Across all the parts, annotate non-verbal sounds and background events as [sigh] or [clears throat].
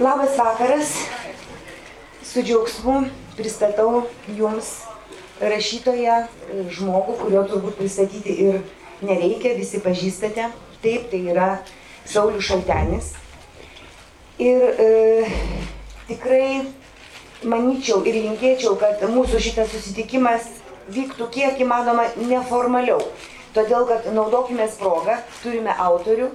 Labas vakaras. Su džiaugsmu pristatau Jums rašytoją, žmogų, kurio turbūt pristatyti ir nereikia, visi pažįstate. Taip, tai yra Saulis Šaltenis. Ir e, tikrai manyčiau ir linkėčiau, kad mūsų šitas susitikimas vyktų kiek įmanoma neformaliau. Todėl, kad naudokime progą, turime autorių,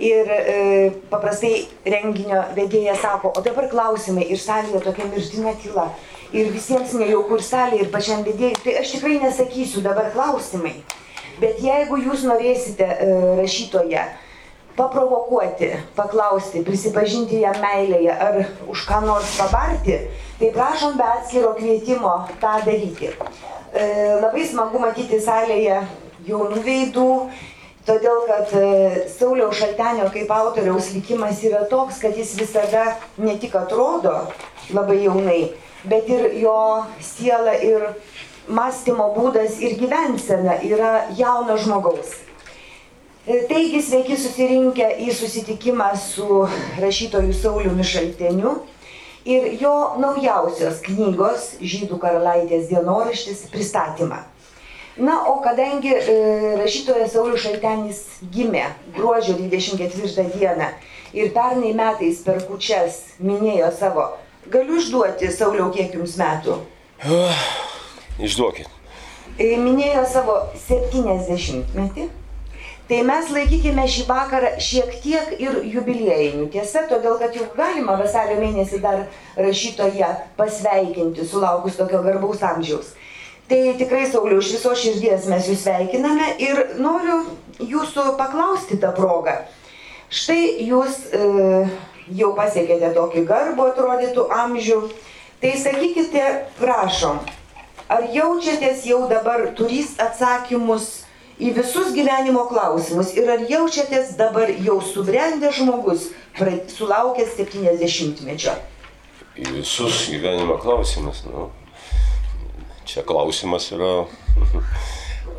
Ir e, paprastai renginio vedėjas sako, o dabar klausimai ir salėje tokia mirtina tyla. Ir visiems nejauku ir salėje, ir pačiam vedėjui. Tai aš tikrai nesakysiu dabar klausimai. Bet jeigu jūs norėsite e, rašytoje paprovokuoti, paklausti, prisipažinti jam meilėje ar už ką nors pabarti, tai prašom be atskiro kvietimo tą daryti. E, labai smagu matyti salėje jaunų veidų Todėl, kad e, Sauliaus Šaltenio kaip autoriaus likimas yra toks, kad jis visada ne tik atrodo labai jaunai, bet ir jo siela ir mąstymo būdas ir gyvensena yra jauno žmogaus. E, taigi sveiki susirinkę į susitikimą su rašytoju Sauliumi Šalteniu ir jo naujausios knygos Žydų karalaitės dienoraštis pristatymą. Na, o kadangi e, rašytojas Saulis Šaltenis gimė gruodžio 24 dieną ir pernai metais per kučias minėjo savo, galiu išduoti Sauliau, kiek jums metų? Išduokit. E, minėjo savo 70 metį. Tai mes laikykime šį vakarą šiek tiek ir jubiliejinių. Tiesa, todėl kad jau galima vasario mėnesį dar rašytoje pasveikinti, sulaukus tokio garbaus amžiaus. Tai tikrai, Sauliu, iš viso širdies mes jūs sveikiname ir noriu jūsų paklausti tą progą. Štai jūs e, jau pasiekėte tokį garbų atrodytų amžių, tai sakykite, prašom, ar jaučiatės jau dabar turys atsakymus į visus gyvenimo klausimus ir ar jaučiatės dabar jau subrendęs žmogus, sulaukęs 70-mečio? Į visus gyvenimo klausimus, nu, Čia klausimas yra. [laughs]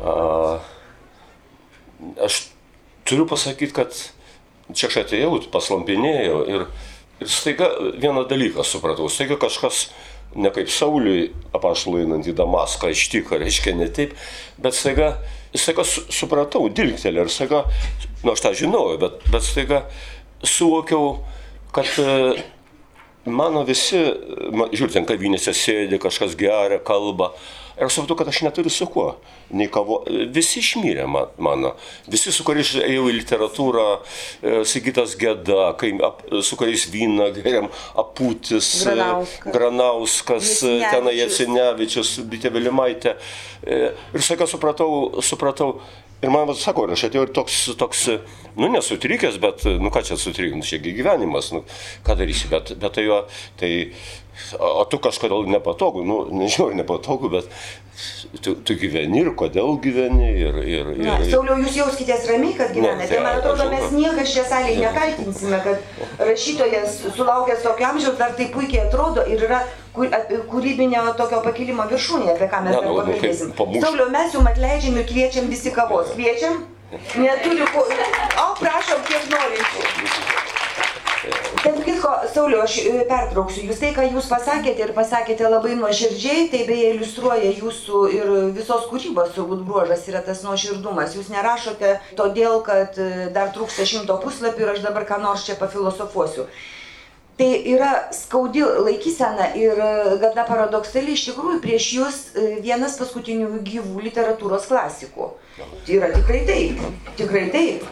A, aš turiu pasakyti, kad čia aš atėjau, paslampinėjau ir, ir staiga vieną dalyką supratau. Staiga kažkas ne kaip Sauliui apaštalui einant į Damaską ištiko, reiškia ne taip, bet staiga, staiga supratau, dilgtelė ir staiga, na nu, aš tą žinojau, bet, bet staiga suvokiau, kad mano visi, žiūrėt, ten kavinėse sėdi, kažkas geria, kalba. Ir aš supratau, kad aš neturiu su kuo. Nei kavo. Visi išmyrė mano. Visi, su kuriais ėjau į literatūrą, e, Sigitas Geda, kai, ap, su kuriais vyną geriam, Aputis, e, Granauskas, Granauskas tenai Jasinevičius, Bitė Vilimaitė. E, ir sakai, supratau, supratau, Ir man vas sako, aš atėjau ir toks, toks, nu nesutrikęs, bet, nu ką čia sutrikęs, nu, čiagi gyvenimas, nu ką darysi, bet, bet tai jo, tai, o tu kažkodėl nepatogu, nu nežinau, nepatogu, bet tu, tu gyveni ir kodėl gyveni. Ir, ir, ir, Na, Sauliau, jūs jauskitės ramiai, kad gyvenate. Tai, man atrodo, mes niekas čia salėje nekaltinsime, kad rašytojas sulaukęs tokio amžiaus dar tai puikiai atrodo ir yra kūrybinio tokio pakilimo viršūnė, apie ką mes dar nu, nu pakalbėsim. Sauliau, mes jums atleidžiam ir kviečiam visi kavos. Kviečiam? Neturiu. O, prašom, kiek norinčių. Tarp kitko, Sauliu, aš e, pertrauksiu. Jūs tai, ką jūs pasakėte ir pasakėte labai nuoširdžiai, tai beje iliustruoja jūsų ir visos kūrybos turbūt bruožas yra tas nuoširdumas. Jūs nerašote todėl, kad e, dar trūksta šimto puslapių ir aš dabar ką nors čia pafilosofuosiu. Tai yra skaudi laikysena ir e, gana paradoksaliai iš tikrųjų prieš jūs vienas paskutinių gyvų literatūros klasikų. Yra tikrai taip, tikrai taip.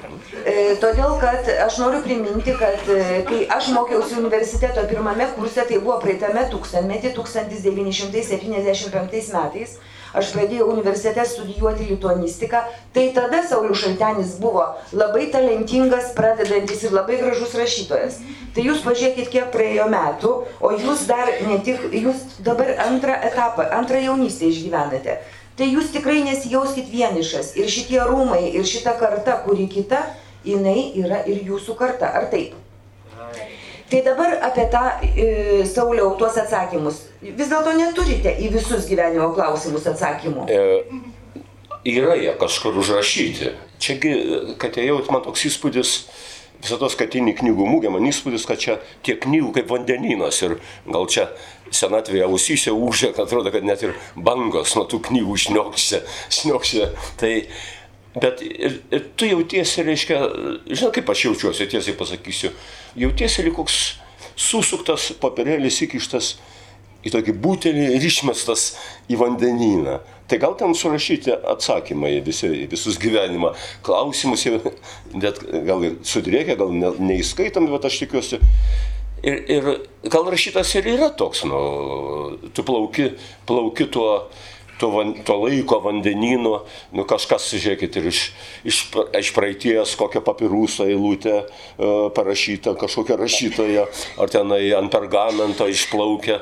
E, todėl, kad aš noriu priminti, kad e, kai aš mokiausi universiteto pirmame kurse, tai buvo praeitame tūkstantmetį, 1975 metais, aš pradėjau universitete studijuoti lituanistiką, tai tada Saulius Šaltenis buvo labai talentingas, pradedantis ir labai gražus rašytojas. Tai jūs pažiūrėkit, kiek praėjo metų, o jūs dar ne tik, jūs dabar antrą etapą, antrą jaunystę išgyvenate tai jūs tikrai nesijauskit vienišas. Ir šitie rūmai, ir šita karta, kuri kita, jinai yra ir jūsų karta. Ar taip? Tai dabar apie tą, e, Sauliau, tuos atsakymus. Vis dėlto neturite į visus gyvenimo klausimus atsakymų. E, yra jie kažkur užrašyti. Čiagi, kad ėjau, man toks įspūdis, visada skatinį knygų mūgę, man įspūdis, kad čia tiek knygų kaip vandeninas ir gal čia senatvėje ausyse užė, kad atrodo, kad net ir bangos nuo tų knygų šniokščia, šniokščia. Tai, bet ir, ir tu jautiesi, reiškia, žinai, kaip aš jaučiuosi, tiesiai pasakysiu, jautiesi lyg koks susuktas papirėlis įkištas į tokį butelį ir išmestas į vandenyną. Tai gal ten surašyti atsakymai visi, visus gyvenimo klausimus, net gal ir sudrėkia, gal ne, neįskaitami, bet aš tikiuosi. Ir, ir gal rašytas ir yra toks, nu, tu plauki, plauki tuo, to, van, to laiko vandenyno, nu kažkas, žiūrėkit, ir iš, iš, iš praeities kokią papirūsą eilutę e, parašyta kažkokia rašytoja, ar tenai ant pergamento išplaukia.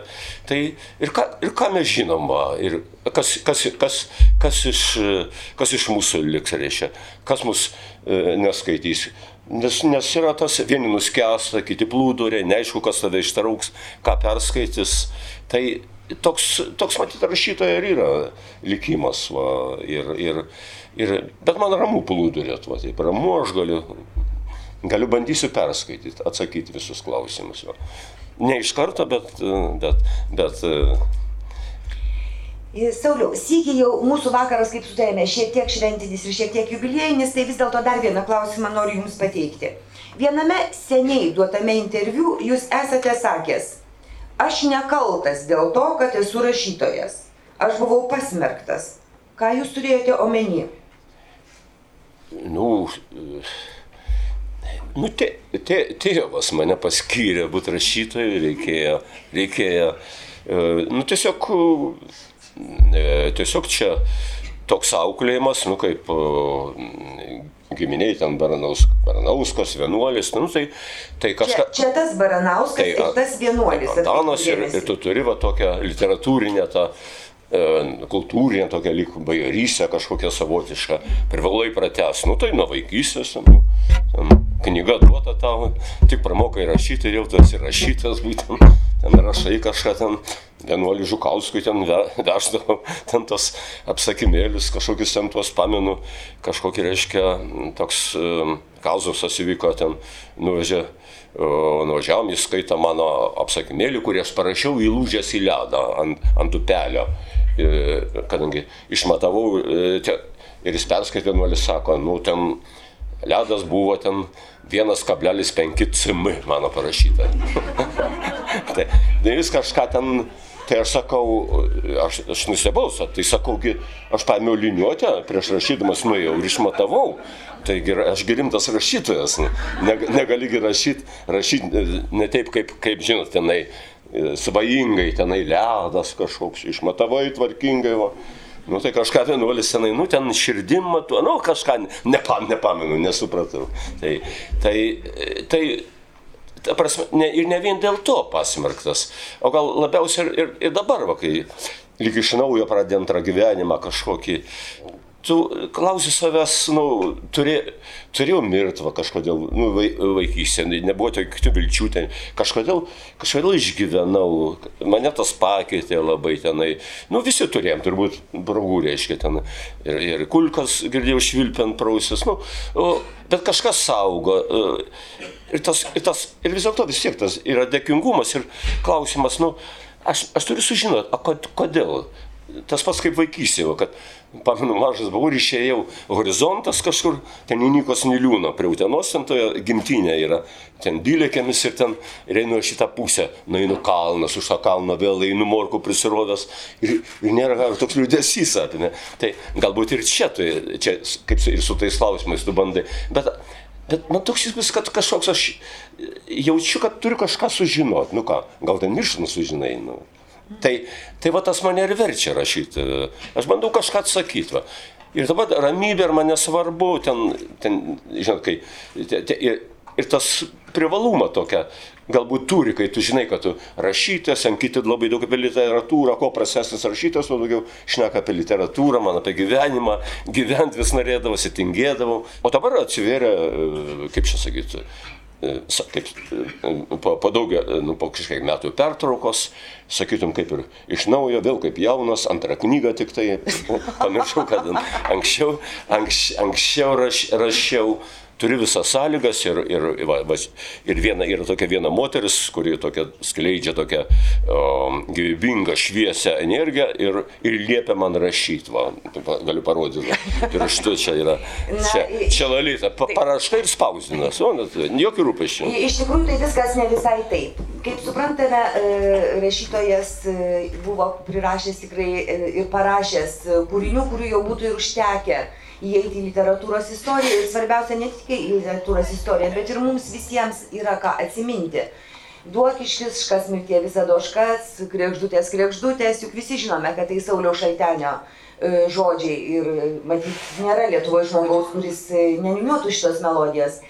Tai ir ką, ir ką mes žinom, va, ir kas, kas, kas, kas, iš, kas iš mūsų liks, reiškia, kas mus e, neskaitys. Nes, nes yra tas, vieni nuskęsta, kiti plūdurė, neaišku, kas tave ištrauks, ką perskaitys. Tai toks, toks matyt, rašytojo ir yra likimas. Va, ir, ir, ir, bet man ramu plūdurėt, va, taip ramu aš galiu, galiu bandysiu perskaityti, atsakyti visus klausimus. Va. Ne iš karto, bet... bet, bet Sauliau, sėkiai jau mūsų vakaras, kaip sutarėme, šiek tiek šventinis ir šiek tiek jubiliejinis, tai vis dėlto dar vieną klausimą noriu Jums pateikti. Viename seniai duotame interviu Jūs esate sakęs, aš nekaltas dėl to, kad esu rašytojas. Aš buvau pasmerktas. Ką jūs turėjote omeny? Nu, nu tė, tė, tėvas mane paskyrė būti rašytoju, reikėjo, reikėjo, e, nu tiesiog, e, tiesiog čia toks auklėjimas, nu kaip giminiai ten Baranaus, Baranauskas, vienuolis, nu, tai, tai kažką... Čia, čia tas Baranauskas tai, ir tas vienuolis. Antanas ir, ir tu turi va tokią literatūrinę tą e, kultūrinė tokia lyg bajorysė kažkokia savotiška, privalai pratęs, nu tai nuo vaikystės, nu, ten, knyga duota tau, tik pramokai rašyti ir jau tu esi rašytas būtent, ten rašai kažką ten, vienuolį Žukauskui ten veždavau, ten tos apsakymėlius, kažkokius ten tuos pamenu, kažkokį reiškia, toks kauzusas įvyko ten, nuvežė, nuvažiavom, jis skaito mano apsakymėlį, kurį aš parašiau įlūžęs į ledą ant, ant upelio, e, kadangi išmatavau te, ir jis perskaitė, vienuolis sako, nu ten ledas buvo ten 1,5 cm mano parašyta. [laughs] tai, tai jis kažką ten Tai aš sakau, aš, aš nustebau, tai sakaugi, aš paėmiau liniuotę, prieš rašydamas nuėjau ir išmatavau. Taigi aš girimtas rašytojas, ne, negali rašyti, rašyti ne taip, kaip, kaip žinot, tenai e, svajingai, tenai ledas kažkoks, išmatavai tvarkingai. Va. Nu tai kažką vienuolis senai, nu ten širdim matu, nu kažką, nepam, nepamenu, nesupratau. Tai, tai, tai ta prasme, ne, ir ne vien dėl to pasmerktas, o gal labiausiai ir, ir, ir dabar, va, kai lyg iš naujo pradė antrą gyvenimą kažkokį, tu klausi savęs, nu, turė, turėjau mirti va, kažkodėl, nu, vaikystė, nebuvo tokių vilčių, ten, kažkodėl, kažkodėl išgyvenau, mane tas pakeitė labai tenai, nu, visi turėjom, turbūt, braugų reiškia ten, ir, ir kulkas girdėjau švilpiant prausis, nu, o, bet kažkas saugo. E, ir, tas, ir, tas, ir vis dėlto vis tiek tas yra dėkingumas ir klausimas, nu, aš, aš turiu sužinoti, kodėl? Tas pats kaip vaikystėje, kad, pamenu, mažas buvau ir išėjau, horizontas kažkur, ten įnyko sniliūno, prie Utenos, ten toje gimtinė yra, ten dylėkėmis ir ten ir einu šitą pusę, nueinu kalnas, už tą kalną vėl einu morku prisirodęs ir, ir nėra toks liūdėsys apinė. Tai galbūt ir čia, tai, čia kaip ir su tais klausimais tu bandai, bet Bet man toks įspūdis, kad kažkoks aš jaučiu, kad turiu kažką sužinoti. Nu ką, gal ten mirštant sužinai. Nu. Tai, tai va tas mane ir verčia rašyti. Aš bandau kažką atsakyti. Va. Ir dabar ramybė ir mane svarbu, ten, ten žinot, kai, te, te, ir, ir tas privalumą tokia galbūt turi, kai tu žinai, kad tu rašytas, ant kiti labai daug apie literatūrą, ko prasesnis rašytas, o daugiau šneka apie literatūrą, man apie gyvenimą, gyventi vis norėdavau, sitingėdavau. O dabar atsivėrė, kaip čia sakyti, kaip, po, po daugia, nu, po kažkiek metų pertraukos, sakytum, kaip ir iš naujo, vėl kaip jaunas, antrą knygą tik tai, pamiršau, kad anksčiau, anks, anksčiau raš, rašiau, turi visas sąlygas ir, ir, va, va, ir viena, yra tokia viena moteris, kuri tokia, skleidžia tokią um, gyvybingą, šviesią energiją ir, ir liepia man rašyti, va, galiu parodyti. Ir aš tu čia yra, čia, čia lalyta, pa, parašta ir spausdinas, o net jokių rūpeščių. Iš tikrųjų tai viskas ne visai taip. Kaip suprantame, e, rašytojas e, buvo prirašęs tikrai e, ir parašęs kūrinių, kurių jau būtų ir užtekę įeiti į literatūros istoriją ir svarbiausia ne tik į literatūros istoriją, bet ir mums visiems yra ką atsiminti. Duokiškis, škas mirtie visada oškas, krekždutės, krekždutės, juk visi žinome, kad tai Sauliaus šaltenio e, žodžiai ir matyt nėra Lietuvoje žmogaus, kuris e, neniniuotų šitos melodijos.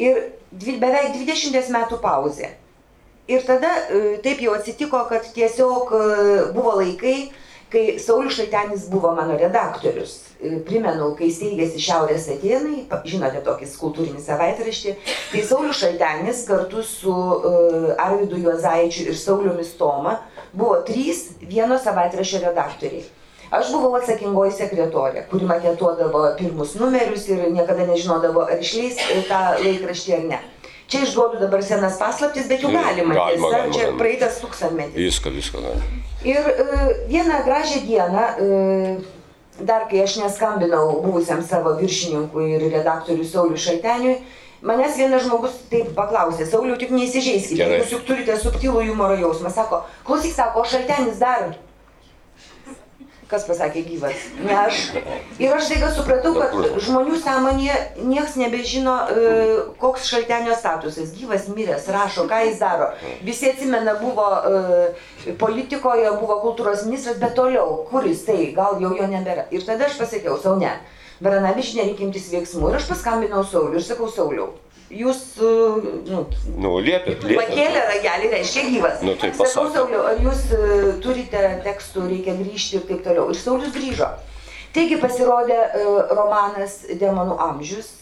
Ir dvi, beveik 20 metų pauzė. Ir tada e, taip jau atsitiko, kad tiesiog buvo laikai, kai Saulis Šaltenis buvo mano redaktorius. E, primenu, kai steigėsi Šiaurės Atenai, žinote tokį kultūrinį savaitraštį, tai Saulis Šaltenis kartu su uh, Arvidu Juozaičiu ir Sauliumi Stoma buvo trys vieno savaitraščio redaktoriai. Aš buvau atsakingoji sekretorė, kuri maketuodavo pirmus numerius ir niekada nežinodavo, ar išleis tą laikraštį ar ne. Čia išduodu dabar senas paslaptis, bet jau galima. Galima, tiesa, galima, čia galima. praeitas tūkstantmetis. Viską, viską. galima. Ir e, vieną gražią dieną, e, dar kai aš neskambinau buvusiam savo viršininkui ir redaktoriui Sauliu Šalteniui, manęs vienas žmogus taip paklausė, Sauliu, tik neįsižeiskite, jūs juk turite subtilų humoro jausmą. Sako, klausyk, sako, o Šaltenis dar. Kas pasakė gyvas? Ne aš. Ir aš staiga supratau, kad žmonių sąmonėje niekas nebežino, e, koks šaltenio statusas. Gyvas, miręs, rašo, ką jis daro. Visi atsimena, buvo e, politikoje, buvo kultūros ministras, bet toliau, kur jis tai, gal jau jo nebėra. Ir tada aš pasakiau, savo ne. Varanavič nereikia imtis veiksmų. Ir aš paskambinau Sauliu ir sakau, Sauliau, jūs, e, nu, Nu, liepėt, liepėt. Pakėlė ragelį, reiškia gyvas. Nu, tai Sakau. Sauliau, ar jūs e, turite tekstų, reikia grįžti ir taip toliau. Ir Saulis grįžo. Taigi pasirodė e, romanas Demonų amžius.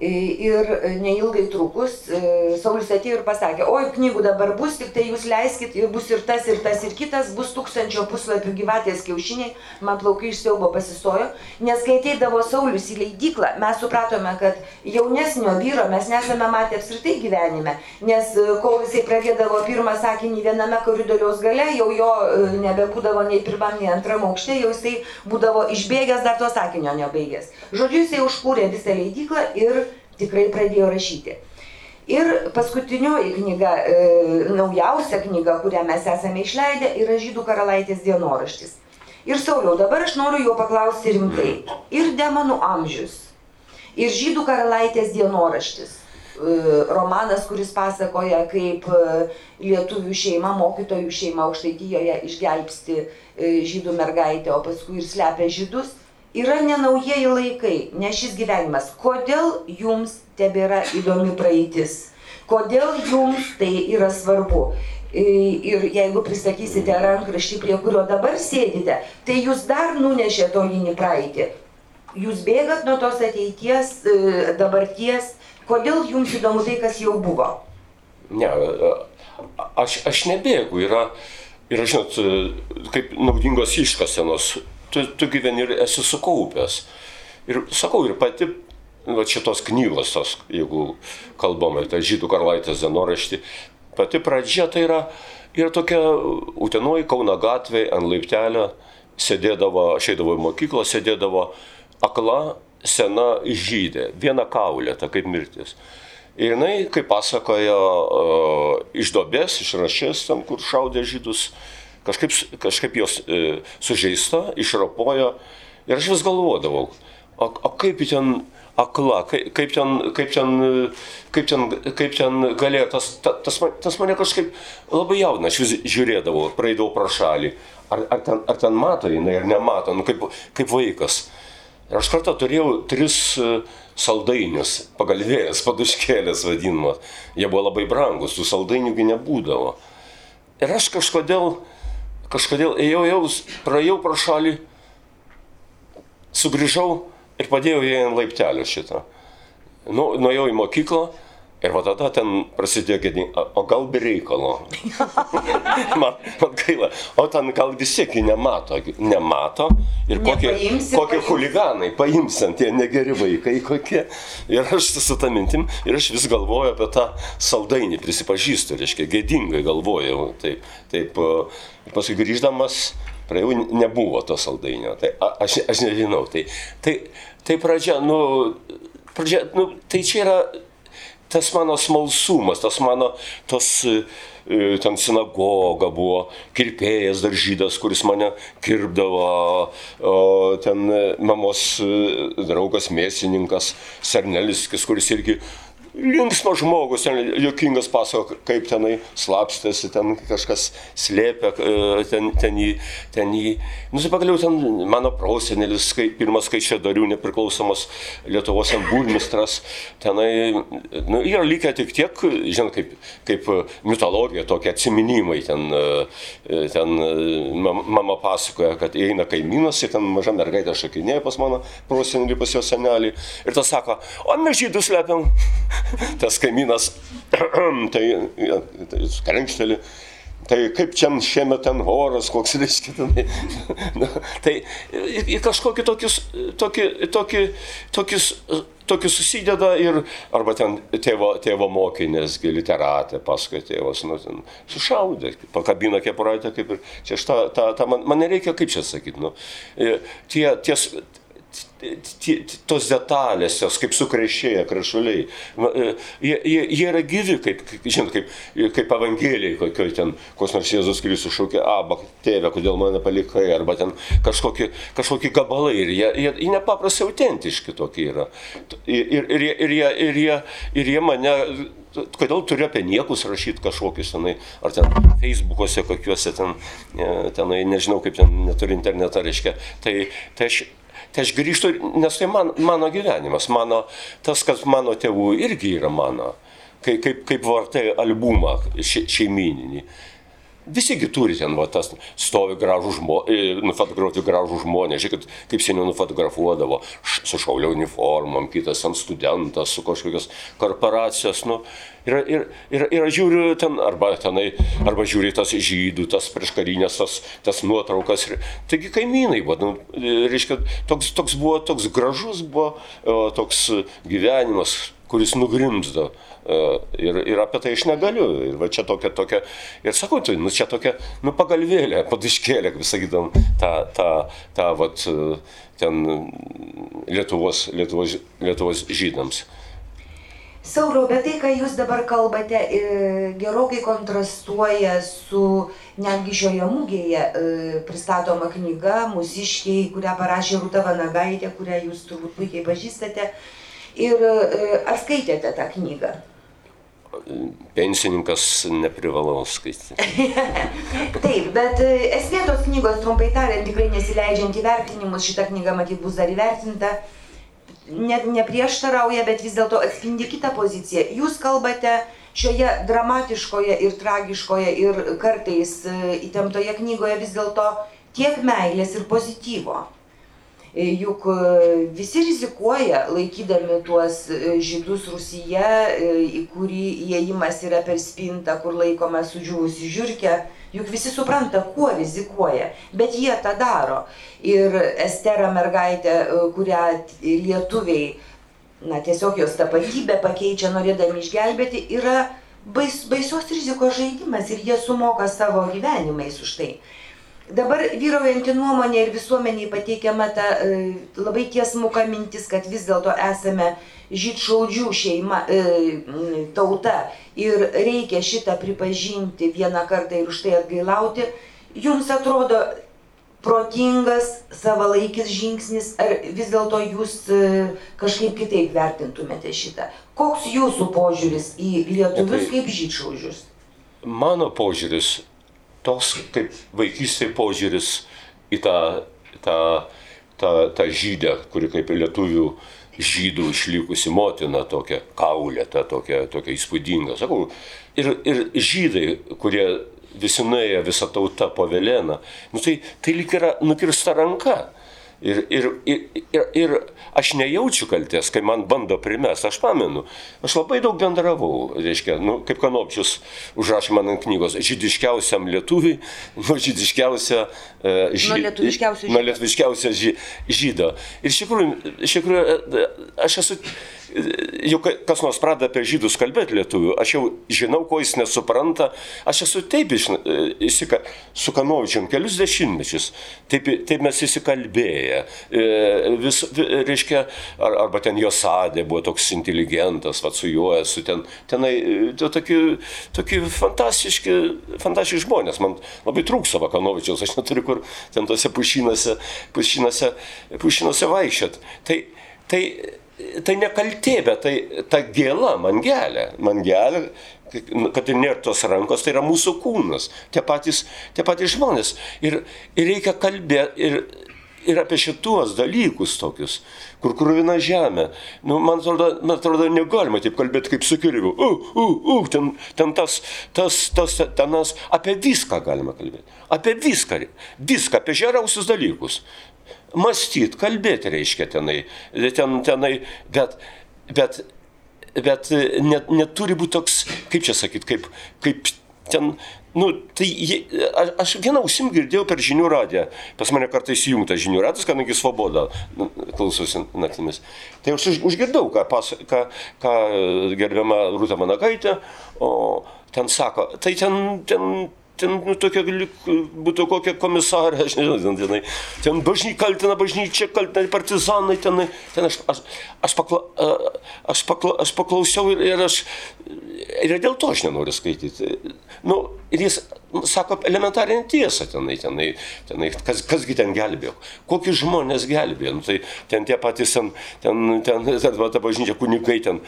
Ir neilgai trukus e, Saulis atėjo ir pasakė, oi, knygų dabar bus, tik tai jūs leiskit, bus ir tas, ir tas, ir kitas, bus tūkstančio puslapių gyvatės kiaušiniai, man plaukai iš siaubo pasistojo, nes kai ateidavo Saulis į leidyklą, mes supratome, kad jaunesnio vyro mes nesame matę apskritai gyvenime, nes e, kol jisai pradėdavo pirmą sakinį viename koridoriaus gale, jau jo e, nebebūdavo nei pirmam, nei antram aukšte, jau jisai būdavo išbėgęs, dar to sakinio nebaigęs. Žodžiu, jisai užkūrė visą leidyklą ir tikrai pradėjo rašyti. Ir paskutinioji knyga, e, naujausia knyga, kurią mes esame išleidę, yra Žydų karalaitės dienoraštis. Ir Sauliau, dabar aš noriu jo paklausti rimtai. Ir demonų amžius, ir Žydų karalaitės dienoraštis. E, Romanas, kuris pasakoja, kaip e, lietuvių šeima, mokytojų šeima aukštaitijoje išgelbsti e, žydų mergaitę, o paskui ir slepia žydus yra ne naujieji laikai, ne šis gyvenimas. Kodėl jums tebėra įdomi praeitis? Kodėl jums tai yra svarbu? E, Ir jeigu pristatysite rankraštį, prie kurio dabar sėdite, tai jūs dar nunešė tolyn į praeitį. Jūs bėgat nuo tos ateities, e, dabarties. Kodėl jums įdomu tai, kas jau buvo? Ne, aš, aš nebėgu, yra, yra, žinot, kaip naudingos iškasenos, tu, tu gyveni ir esi sukaupęs. Ir sakau, ir pati, va šitos knygos, tos, jeigu kalbame, tai žydų karlaitės dienoraštį, pati pradžia tai yra, yra tokia Utenoji Kauna gatvė ant laiptelio, sėdėdavo, aš eidavau į mokyklą, sėdėdavo akla sena žydė, viena kaulė, ta kaip mirtis. Ir jinai, kaip pasakoja, uh, iš dobės, iš rašės, tam, kur šaudė žydus, kažkaip, kažkaip jos uh, sužeista, išrapojo. Ir aš vis galvodavau, o, o kaip ten akla, kaip, kaip, ten, kaip, ten, kaip, ten, kaip ten galėjo, tas, ta- tas, tas mane kažkaip labai jaudina, aš vis žiūrėdavau, praeidavau pro šalį. Ar, ar, ten, ar ten mato jinai, ar nemato, nu, kaip, kaip vaikas. Ir aš kartą turėjau tris e, saldainius, pagalvėjęs, paduškėlės vadinamas. Jie buvo labai brangus, tų saldainiųgi nebūdavo. Ir aš kažkodėl, kažkodėl ėjau, jau, praėjau pro šalį, sugrįžau ir padėjau jai ant laiptelio šitą. Nu, nuėjau į mokyklą Ir va tada ten prasidėjo gėdinga, o gal be reikalo. [laughs] man, man gaila, o ten gal vis tiek jį nemato, nemato. Ir kokie, Nepaimsi, kokie paimsi. huliganai, paimsim tie negeri vaikai kokie. Ir aš su tą mintim, ir aš vis galvoju apie tą saldainį, prisipažįstu, reiškia, gėdingai galvojau. Taip, taip, e, paskui grįždamas, praėjau, nebuvo to saldainio. Tai a, aš, aš nežinau. Tai, tai, tai pradžia, nu, pradžia, nu, tai čia yra tas mano smalsumas, tas mano, tos e, e, ten sinagoga buvo, kirpėjas dar žydas, kuris mane kirpdavo, ten mamos e, draugas mėsininkas, Serneliskis, kuris irgi linksmas žmogus, ten jokingas pasako, kaip tenai slapstėsi, ten kažkas slėpė, e, ten, ten jį, ten jį. Nu, tai pagaliau ten mano prosenelis, kai, pirmas skaičiadarių nepriklausomas Lietuvos burmistras, tenai, nu, yra likę tik tiek, žinot, kaip, kaip mitologija, tokie atsiminimai, ten, e, ten e, mam- mama pasakoja, kad eina kaimynas, ir ten maža mergaitė šakinėja pas mano prosenelį, pas jo senelį, ir tas sako, o mes žydus slepiam. Tas kaimynas, [clears throat] tai, tai krenkšteli. Tai kaip čia šiemet ten oras, koks reiškia tenai. [laughs] Na, tai į, kažkokį tokius, tokį, tokį, tokius, tokius susideda ir, arba ten tėvo, tėvo mokinės, literatė, paskui tėvas, nu, ten sušaudė, pakabina kepuraitę, kaip ir, čia aš tą, tą, man, man nereikia, kaip čia sakyti, nu, e, tie, ties, tie, tos detalės, jos kaip sukrešėja krašuliai, e, jie, jie, jie yra gyvi, kaip, žinot, kaip, kaip evangelijai, kokioj ten, koks nors Jėzus Kristus šaukia, aba, tėve, kodėl mane palikai, arba ten kažkokie, kažkokie gabalai, ir jie, jie, jie nepaprastai autentiški tokie yra. Ir, ir, ir, ir, jie, ir, jie, ir jie mane kodėl turiu apie niekus rašyti kažkokius tenai, ar ten Facebook'ose kokiuose ten, e, tenai, nežinau kaip ten neturi internetą, reiškia. Tai, tai, aš, tai aš grįžtu, nes tai man, mano gyvenimas, mano, tas, kas mano tėvų irgi yra mano, kai, kaip, kaip vartai albumą še, šeimininį. Visigi turi ten, va, tas stovi gražų žmonės, nufotografuoti gražų žmonės, žiūrėkit, kaip seniau nufotografuodavo, š- su šaulio uniformom, kitas ant studentas, su kažkokios korporacijos, nu, ir, ir, ir, ir žiūriu ten, arba tenai, arba žiūri tas žydų, tas prieškarinės, tas, tas nuotraukas, taigi kaimynai, va, nu, reiškia, toks, toks buvo, toks gražus buvo, toks gyvenimas, kuris nugrimzdo. E, Ir, ir apie tai aš negaliu. Ir va čia tokia, tokia, ir sakau, tai, nu čia tokia, nu pagalvėlė, padiškėlė, kaip sakytum, tą, tą, tą, vat, e, ten Lietuvos, Lietuvos, Lietuvos žydams. Sauriau, bet tai, ką jūs dabar kalbate, e, gerokai kontrastuoja su netgi šioje mūgėje pristatoma knyga Mūsiškiai, kurią parašė Rūta Vanagaitė, kurią jūs turbūt puikiai pažįstate. Ir e, ar skaitėte tą knygą? Pensininkas neprivalau skaityti. [laughs] Taip, bet e, esmė tos knygos, trumpai tariant, tikrai nesileidžiant į vertinimus, šita knyga matyt bus dar įvertinta, net neprieštarauja, bet vis dėlto atspindi kitą poziciją. Jūs kalbate šioje dramatiškoje ir tragiškoje ir kartais e, įtemptoje knygoje vis dėlto tiek meilės ir pozityvo. E, Juk e, visi rizikuoja laikydami tuos e, žydus Rusija, į kurį įėjimas yra per spintą, kur laikoma sudžiūvusi žiūrkė. Juk visi supranta, kuo rizikuoja, bet jie tą daro. Ir Estera mergaitė, kurią lietuviai, na tiesiog jos tapatybę pakeičia norėdami išgelbėti, yra bais, baisios rizikos žaidimas ir jie sumoka savo gyvenimais už tai. Dabar vyraujanti nuomonė ir visuomeniai pateikiama ta e, labai tiesmuka mintis, kad vis dėlto esame žydšaudžių šeima, e, tauta ir reikia šitą pripažinti vieną kartą ir už tai atgailauti. Jums atrodo protingas, savalaikis žingsnis, ar vis dėlto jūs e, kažkaip kitaip vertintumėte šitą? Koks jūsų požiūris į lietuvius Tai- kaip žydšaudžius? Mano požiūris, toks kaip vaikystėje požiūris į tą, tą, tą, tą žydę, kuri kaip lietuvių žydų išlikusi motina, tokia kaulė, ta tokia, tokia įspūdinga. Sakau, ir, ir žydai, kurie visi nuėjo, visa tauta po Veleną, nu tai, tai lyg yra nukirsta ranka. Ir, ir, ir, ir, ir aš nejaučiu kalties, kai man bando primest, aš pamenu, aš labai daug bendravau, reiškia, nu, kaip Kanopčius užrašė man ant knygos, žydiškiausiam lietuviui, [laughs] nu, žydiškiausia e, žy, nuo lietuviškiausio, nuo lietuviškiausio žy, žydo. Ir iš tikrųjų, iš tikrųjų, e, aš esu jau kas nors pradeda apie žydus kalbėti lietuvių, aš jau žinau, ko jis nesupranta, aš esu taip įsika, su Kanovičiam kelius dešimtmečius, taip, taip mes įsikalbėję, e, vis, reiškia, ar, arba ten jo sadė buvo toks inteligentas, va su juo esu ten, tenai, to, tokie, tokie fantastiški, fantastiški žmonės, man labai trūksta Vakanovičiaus, aš neturiu kur ten tose pušinose, pušinose, pušinose vaikščiot. Tai, tai tai ne kaltė, bet tai ta gėla man gelia. Man gelia, kad ir nėra tos rankos, tai yra mūsų kūnas, tie patys, tie patys žmonės. Ir, ir reikia kalbėti ir, ir apie šituos dalykus tokius, kur krūvina žemė. Nu, man, atrodo, man atrodo, negalima taip kalbėti kaip su kirivu. Uh, uh, uh, ten, ten tas, tas, tas, tenas, apie viską galima kalbėti. Apie viską, viską, apie žeriausius dalykus mąstyti, kalbėti reiškia tenai, ten, tenai, bet, bet, bet net, neturi būti toks, kaip čia sakyti, kaip, kaip ten, nu, tai je, aš vieną ausim girdėjau per žinių radiją, pas mane kartais įjungtas žinių ratas, kadangi svoboda nu, klausosi naktimis. Tai aš užgirdau, ką, pas, ką, ką gerbiama Rūta Managaitė, o ten sako, tai ten, ten ten nu, tokia būtų kokia komisarė, aš nežinau, ten, tenai, ten bažny, kaltina bažnyčia, kaltina partizanai, tenai, ten aš, aš, aš, pakla, aš, pakla, aš paklausiau ir, ir aš, ir dėl to aš nenoriu skaityti. Nu, ir jis sako elementarinę tiesą tenai, tenai, tenai kas, kasgi ten gelbėjo, kokius žmonės gelbėjo, nu, tai ten tie patys, ten, ten, ten, ten ta bažnyčia kunigai, ten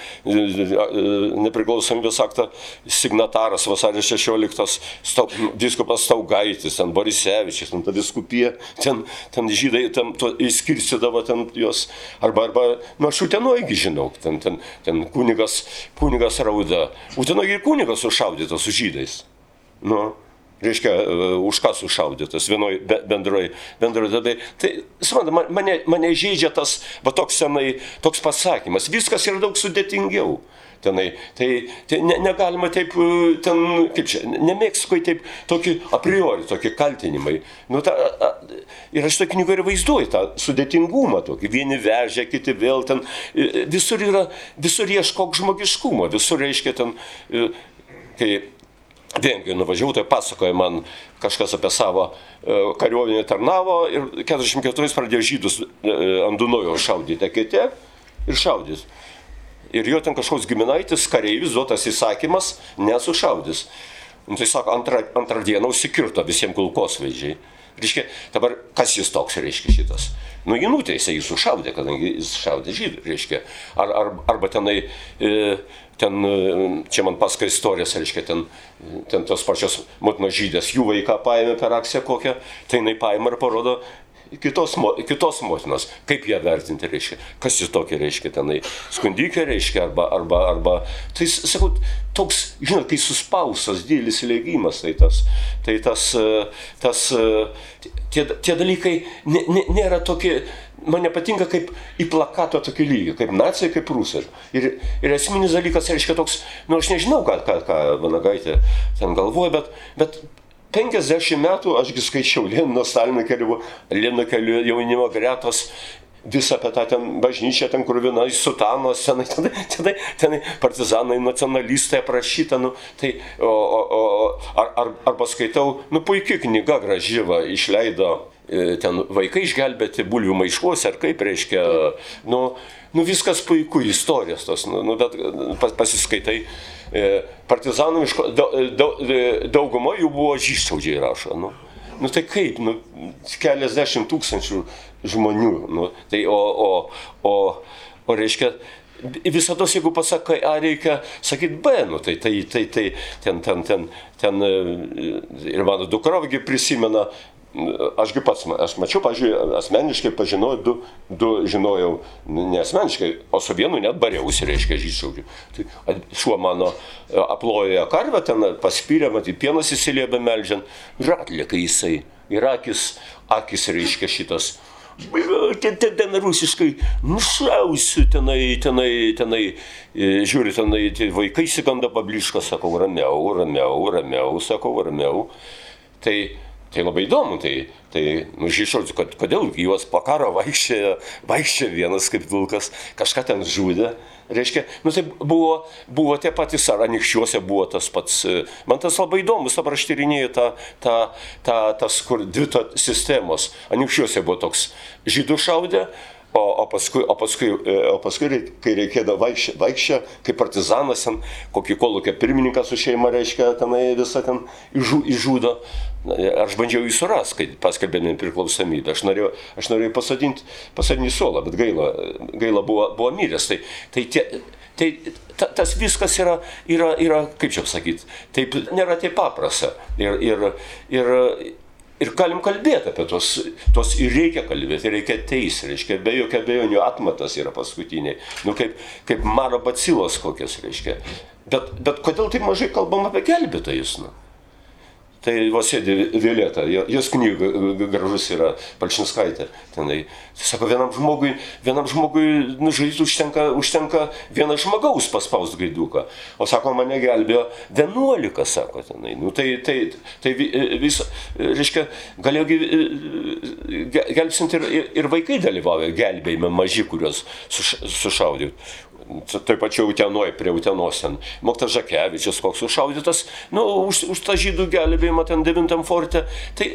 nepriklausomybės aktą signataras vasario 16, stau, diskupas Staugaitis, ten Borisevičius, ten ta viskupija, ten, ten žydai ten įskirstydavo ten juos, arba, arba, nu aš utenoigi žinau, ten, ten, ten kunigas, kunigas rauda, utenoigi kunigas sušaudytas su žydais. Nu, reiškia, e, už ką sušaudytas vienoj bendroj, bendroj dabai. Tai, supranta, mane, mane žaidžia tas, va toks senai, toks pasakymas, viskas yra daug sudėtingiau. Tenai. Tai, tai ne, negalima taip, e, ten, kaip čia, nemėgstu, kai taip, tokie a priori, tokie kaltinimai. Nu, ta, a, ir aš tą knygą ir vaizduoju, tą sudėtingumą tokį. Vieni vežia, kiti vėl ten. E, visur yra, visur ieškok žmogiškumo, visur reiškia ten, kai Vengrijoje nuvažiavau, tai pasakoja man kažkas apie savo e, kariuomenę tarnavo ir 44 pradėjo žydus e, ant Dunojo šaudyti ekete ir šaudys. Ir jo ten kažkoks giminaitis, kareivis, duotas įsakymas, nesušaudys. Nu, tai sako, antrą, antrą dieną užsikirto visiems kulkosvaidžiai. Reiškia, dabar kas jis toks, reiškia šitas? Nu, jį nuteisė, jis sušaudė, kadangi jis šaudė žydų, reiškia. Ar, ar, arba tenai, e, ten, e, čia man pasakoja istorijas, reiškia, ten, ten tos pačios motinos žydės, jų vaiką paėmė per akciją kokią, tai jinai paėmė ir parodo kitos, kitos motinos, kaip ją vertinti reiškia, kas jis tokia reiškia tenai, skundikė reiškia, arba, arba, arba, tai sakau, toks, žinot, kai suspaustas didelis lėgymas, tai tas, tai tas, tas tie, tie dalykai nė, nė, nėra tokie, man nepatinka kaip į plakato tokį lygį, kaip nacijai, kaip rusai. Ir, ir esminis dalykas, reiškia toks, nu aš nežinau, ką, ką, ką Vanagaitė ten galvoja, bet, bet 50 metų ašgi skaičiau Lenino Stalino keliu, Lenino keliu jaunimo gretos, visą apie tą ten bažnyčią, ten kur viena sutanos, tenai, [laughs] tenai, tenai, tenai partizanai, nacionalistai aprašyta, nu, tai, o, o, ar, ar, arba skaitau, nu, puikiai knyga gražyva išleido e, ten vaikai išgelbėti bulvių maišuose, ar kaip reiškia, nu, nu viskas puiku, istorijos tos, nu, nu bet pas, pasiskaitai E, partizanų miško, dauguma jų buvo žyščiaudžiai rašo. Nu. nu tai kaip, nu, keliasdešimt tūkstančių žmonių. Nu, tai o, o, o, o reiškia, visada, jeigu pasakai A, reikia sakyti B, nu, tai, tai, tai, tai ten, ten, ten, ten e, ir mano dukra prisimena Ašgi pats, aš mačiau, pažiūrėjau, asmeniškai pažinojau, du, du žinojau, ne asmeniškai, o su vienu net bariausi, reiškia, žyšaudžiu. Tai šuo mano e, aplojoje karvę, ten paspyrė, matyt, pienas įsiliebė melžiant, ir atlika jisai, ir akis, akis reiškia šitas ten, ten, rusiškai, nušausiu tenai, tenai, tenai, žiūri, tenai, vaikai įsiganda pablišką, sakau, ramiau, ramiau, ramiau, sakau, ramiau. Tai Tai labai įdomu, tai, tai nu, žišausiu, kad kodėl juos po karo vaikščia, vaikščia vienas kaip vilkas, kažką ten žudė. Reiškia, nu tai buvo, buvo tie patys, ar anikščiuose buvo tas pats. Man tas labai įdomus, dabar aš tyrinėjau tą, tą, tą, tas, kur dvi sistemos. Anikščiuose buvo toks žydų šaudė, O, o, paskui, o, paskui, e, o paskui, kai reikėdavo vaikščia, vaikščia kaip partizanas, ten, kokį kolūkį pirmininką su šeima, reiškia, tenai visą ten išžu, išžudo. Aš bandžiau jį surasti, kai paskelbė nepriklausomybę. Aš norėjau, aš norėjau pasadinti, pasadinti suolą, bet gaila, gaila buvo, buvo miręs. Tai, tai, tie, tai ta, tas viskas yra, yra, yra kaip čia pasakyti, taip nėra taip paprasta. Ir, ir, ir, Ir galim kalbėti apie tos, tos ir reikia kalbėti, reikia teisę, reiškia, be jokio abejonių atmatas yra paskutiniai, nu kaip, kaip maro bacilos kokias, reiškia. Bet, bet kodėl taip mažai kalbam apie gelbėtojus? Nu? Tai va sėdi Violeta, jos knyga gražus yra, Palčinskaitė. Tenai. Tai sako, vienam žmogui, vienam žmogui nužudyti užtenka, užtenka vieną žmogaus paspaust gaiduką. O sako, mane gelbėjo 11, sako tenai. Nu, tai, tai, tai vis, reiškia, galėjo gelbsinti ir, ir vaikai dalyvauja gelbėjime maži, kuriuos sušaudyti toj pačioj Utenoj, prie Utenos ten, Moktas Žakevičius, koks užšaudytas, nu, už, už tą žydų gelbėjimą ten devintam forte. Tai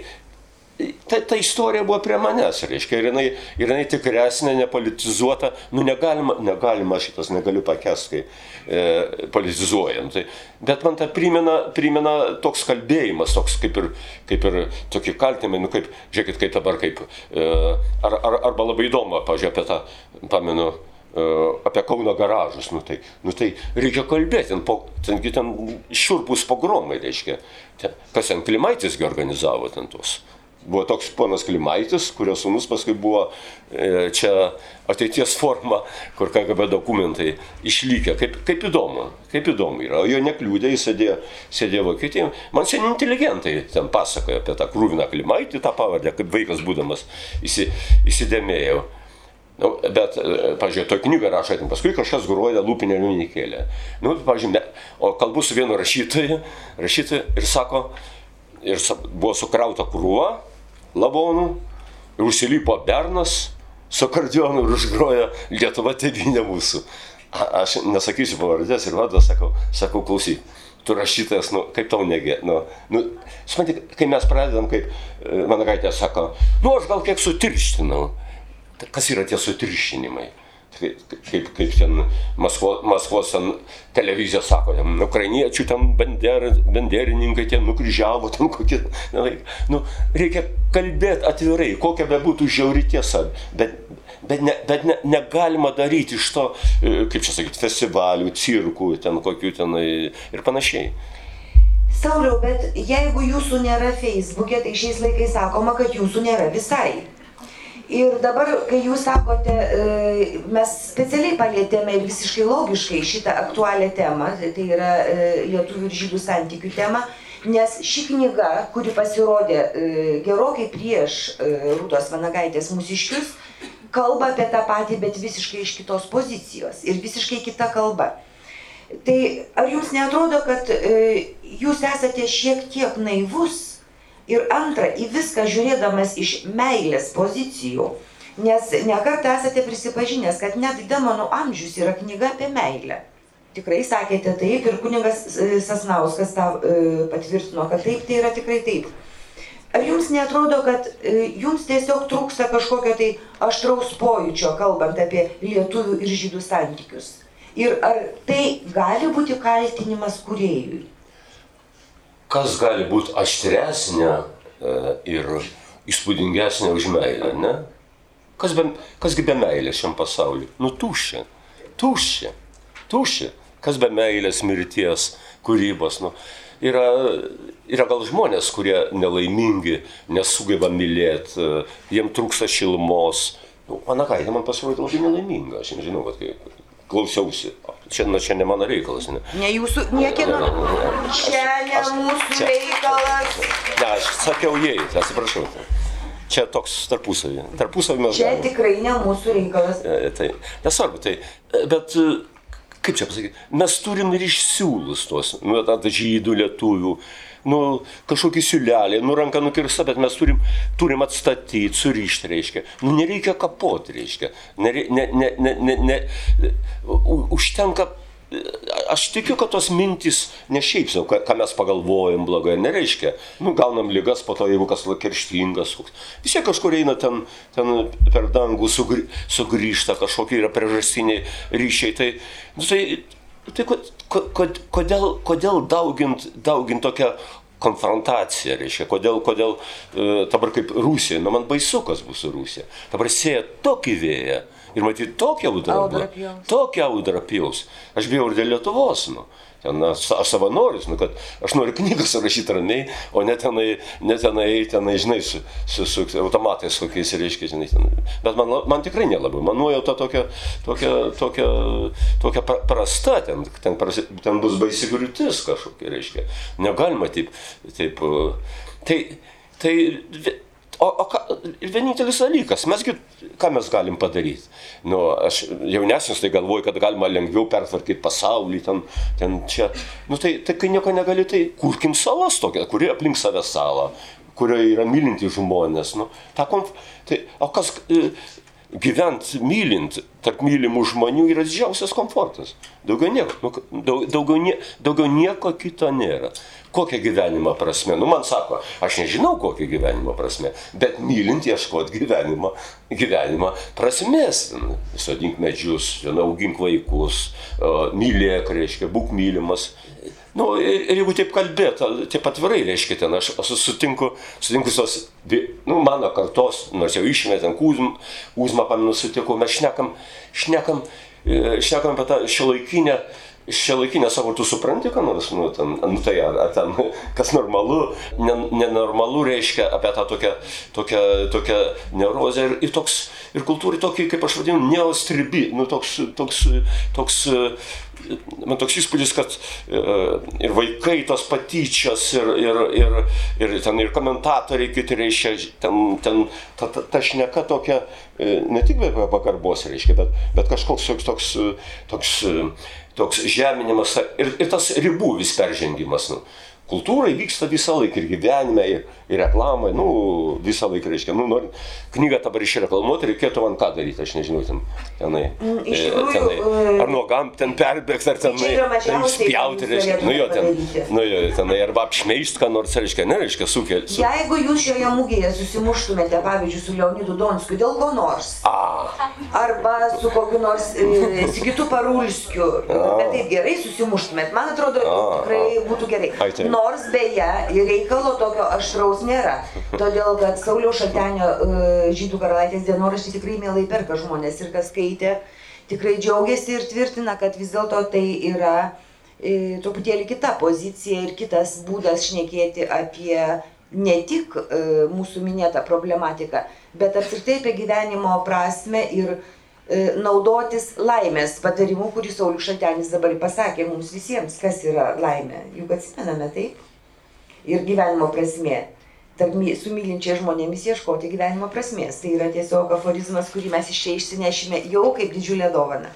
ta, ta istorija buvo prie manęs, reiškia, ir jinai, ir jinai tikresnė, nepolitizuota, nu negalima, negalima šitas, negaliu pakesti, kai e, politizuojant. Tai, bet man tai primena, primena toks kalbėjimas, toks kaip ir, kaip ir tokie kaltimai, nu kaip, žiūrėkit, kaip dabar, kaip, e, ar, ar, arba labai įdomu, pažiūrėjau, apie tą, pamenu, apie Kauno garažus, nu tai, nu tai reikia kalbėti, ten, po, tengi ten šiurpus pogromai, reiškia, ten, kas ten Klimaitisgi organizavo ten tuos. Buvo toks ponas Klimaitis, kurio sunus paskui buvo e, čia ateities forma, kur KGB dokumentai išlykę. Kaip, kaip įdomu, kaip įdomu yra. O jo nekliūdė, jis sėdėjo, sėdėjo Vokietijoje. Man seniai inteligentai ten pasakoja apie tą krūviną Klimaitį, tą pavardę, kaip vaikas būdamas įsi, įsidėmėjau. Nu, bet, e, pažiūrėjau, to knygą rašo, paskui kažkas gruoja lūpinę liunikėlę. Nu, pažiūrėjau, o kalbu su vienu rašytoju, rašytoju ir sako, ir buvo sukrauta krūva lavonų, ir užsilypo Bernas su akordionu ir užgrojo Lietuva tėvynė mūsų. A, aš nesakysiu pavardės ir vadą sakau, sakau, klausyk, tu rašytojas, nu, kaip tau negė, nu, nu, supranti, kai mes pradedam, kaip e, mano gaitė sako, nu, aš gal kiek sutirštinau. Kas yra tie sutiršinimai? Kaip, kaip ten Maskvo, Maskvos ten televizija sako, ten, ukrainiečių ten bender, benderininkai ten nukryžiavo, ten kokie. Nu, reikia kalbėti atvirai, kokia bebūtų žiauri tiesa, bet, bet, ne, bet ne, negalima daryti iš to, e, kaip čia sakyti, festivalių, cirkų, ten kokių ten ir panašiai. Sauliau, bet jeigu jūsų nėra Facebook'e, tai šiais laikais sakoma, kad jūsų nėra visai. Ir dabar, kai jūs sakote, e, mes specialiai palėtėme ir visiškai logiškai šitą aktualią temą, tai yra e, lietuvių ir žydų santykių tema, nes ši knyga, kuri pasirodė e, gerokai prieš Rūtos Vanagaitės mūsiškius, kalba apie tą patį, bet visiškai iš kitos pozicijos ir visiškai kita kalba. Tai ar jums netrodo, kad jūs esate šiek tiek naivus Ir antra, į viską žiūrėdamas iš meilės pozicijų, nes nekartą esate prisipažinęs, kad net demonų amžius yra knyga apie meilę. Tikrai sakėte taip ir kuningas e, Sasnauskas tą e, patvirtino, kad taip, tai yra tikrai taip. Ar jums netrodo, kad e, jums tiesiog trūksta kažkokio tai aštraus pojūčio, kalbant apie lietuvių ir žydų santykius? Ir ar tai gali būti kaltinimas kuriejui? Kas gali būti aštresnė e, ir įspūdingesnė už meilę, ne? Kas be, kasgi be meilės šiam pasauliu? Nu tuščia, tuščia, tuščia. Kas be meilės, mirties, kūrybos, nu. Yra, yra gal žmonės, kurie nelaimingi, nesugeba mylėti, e, jiem trūksta šilumos. Nu, Anakaitė man pasirodė labai nelaiminga, aš nežinau, kad kaip klausiausi. Čia, na, čia ne mano reikalas. Ne, ne jūsų, niekieno. Čia ne mūsų čia, reikalas. Ne, aš sakiau jai, atsiprašau. čia toks tarpusavį. Tarpusavį mes. Čia galim. tikrai ne mūsų reikalas. E, Tai nesvarbu, tai, e, bet e, kaip čia pasakyti, mes turim ir išsiūlus tuos, nu, žydų, lietuvių, nu, kažkokį siūlelį, nu, ranką nukirsta, bet mes turim, turim atstatyti, surišti, reiškia. Nu, nereikia kapoti, reiškia. Nerei, ne, ne, ne, ne, ne, užtenka Aš tikiu, kad tos mintys ne šiaip sau, ką mes pagalvojam blogai, nereiškia. Nu, gaunam lygas po to, jeigu kas kerštingas. Vis tiek kažkur eina ten, ten per dangų, sugry, sugrįžta kažkokie yra priežastiniai ryšiai. Tai, nu, tai, tai ko, ko, ko- kodėl, kodėl daugint, daugint tokią konfrontaciją, reiškia, kodėl, kodėl e, dabar kaip Rusija, nu man baisu, kas bus su Rusija. Dabar sėja tokį vėją ir matyti tokią audrą. Tokią audrą pjaus. Aš bijau ir dėl Lietuvos, nu. Ten aš, aš savanoris, nu, kad aš noriu knygą surašyti ramiai, o ne tenai, ne tenai, tenai žinai, su, su, su automatais kokiais reiškia, žinai. Ten. Bet man, man tikrai nelabai. Man nuojauta tokia, tokia, tokia, tokia pra- prasta, ten, ten, ten bus baisi griūtis kažkokia, reiškia. Negalima taip. taip tai, tai O, o ką, ir vienintelis dalykas, mesgi, ką mes galim padaryti? Nu, aš jaunesnis tai galvoju, kad galima lengviau pertvarkyti pasaulį, ten, ten čia. Nu, tai, tai kai nieko negali, tai kurkim salas tokia, kuri aplink save salą, kurioje yra mylinti žmonės. Nu, tą konf... tai, o kas e, gyvent mylint tarp mylimų žmonių yra didžiausias komfortas. Daugiau nieko, nu, daug, daugiau, nie, daugiau nieko kito nėra. Kokia gyvenimo prasme? Nu, man sako, aš nežinau, kokia gyvenimo prasme, bet mylint ieškoti gyvenimo, gyvenimo prasmės. Sodink medžius, augink vaikus, mylėk, reiškia, būk mylimas. Nu, ir, ir jeigu taip kalbėt, taip atvirai reiškia ten, aš, aš sutinku, sutinku su tos, nu, mano kartos, nors jau išmetėm kūzmą, kūzmą pamenu sutikau, mes šnekam, šnekam, e, šnekam apie tą šiuolaikinę, šiuolaikinę savo, tu supranti, ką nors, nu, ten, nu, tai ar, ar ten, [laughs] kas normalu, ne, nenormalu reiškia apie tą tokią, tokią, tokią neurozę ir, ir toks, ir kultūrai tokį, kaip aš vadinu, neostribi, nu, toks, toks, toks, man toks įspūdis, kad e, ir vaikai tos patyčios, ir, ir, ir, ir ten ir komentatoriai kiti reiškia, ten, ten ta, ta, ta šneka tokia, e, ne tik be pagarbos reiškia, bet, bet kažkoks toks, toks, toks, e, toks žeminimas ir, ir tas ribų vis peržengimas. Nu. Kultūrai vyksta visą laiką ir gyvenime, ir, ir reklamai, nu, visą laiką reiškia. Nu, nori, knygą dabar išreklamuoti, reikėtų man ką daryti, aš nežinau, ten, tenai. Mm, iš e, tikrųjų, tenai, e, ar nuogam ten perbėgs, ar tenai. mažiausiai, Spjauti, ką jūs reiškia. Nu jo, ten, nu jo, tenai, arba apšmeišt, ką nors, reiškia, ne, reiškia, sukelti. Su... Jeigu jūs šioje mūgėje susimuštumėte, pavyzdžiui, su Leonidu Donskiu dėl ko nors, A, arba su kokiu nors e, [laughs] Sigitu Parulskiu, bet taip gerai susimuštumėt, man atrodo, A, tikrai būtų gerai. Nors beje, reikalo tokio aštraus nėra, todėl kad Sauliaus Šaltenio e, žydų karalaitės dienoraštį tikrai mielai perka žmonės ir kas skaitė, tikrai džiaugiasi ir tvirtina, kad vis dėlto tai yra e, truputėlį kita pozicija ir kitas būdas šnekėti apie ne tik e, mūsų minėtą problematiką, bet apskritai apie gyvenimo prasme ir e, naudotis laimės patarimu, kurį Saulius Šaltenis dabar pasakė mums visiems, kas yra laimė. Juk atsimename taip. Ir gyvenimo prasmė. Tarp su mylinčiai žmonėmis ieškoti gyvenimo prasmės. Tai yra tiesiog aforizmas, kurį mes iš čia išsinešime jau kaip didžiulę dovaną.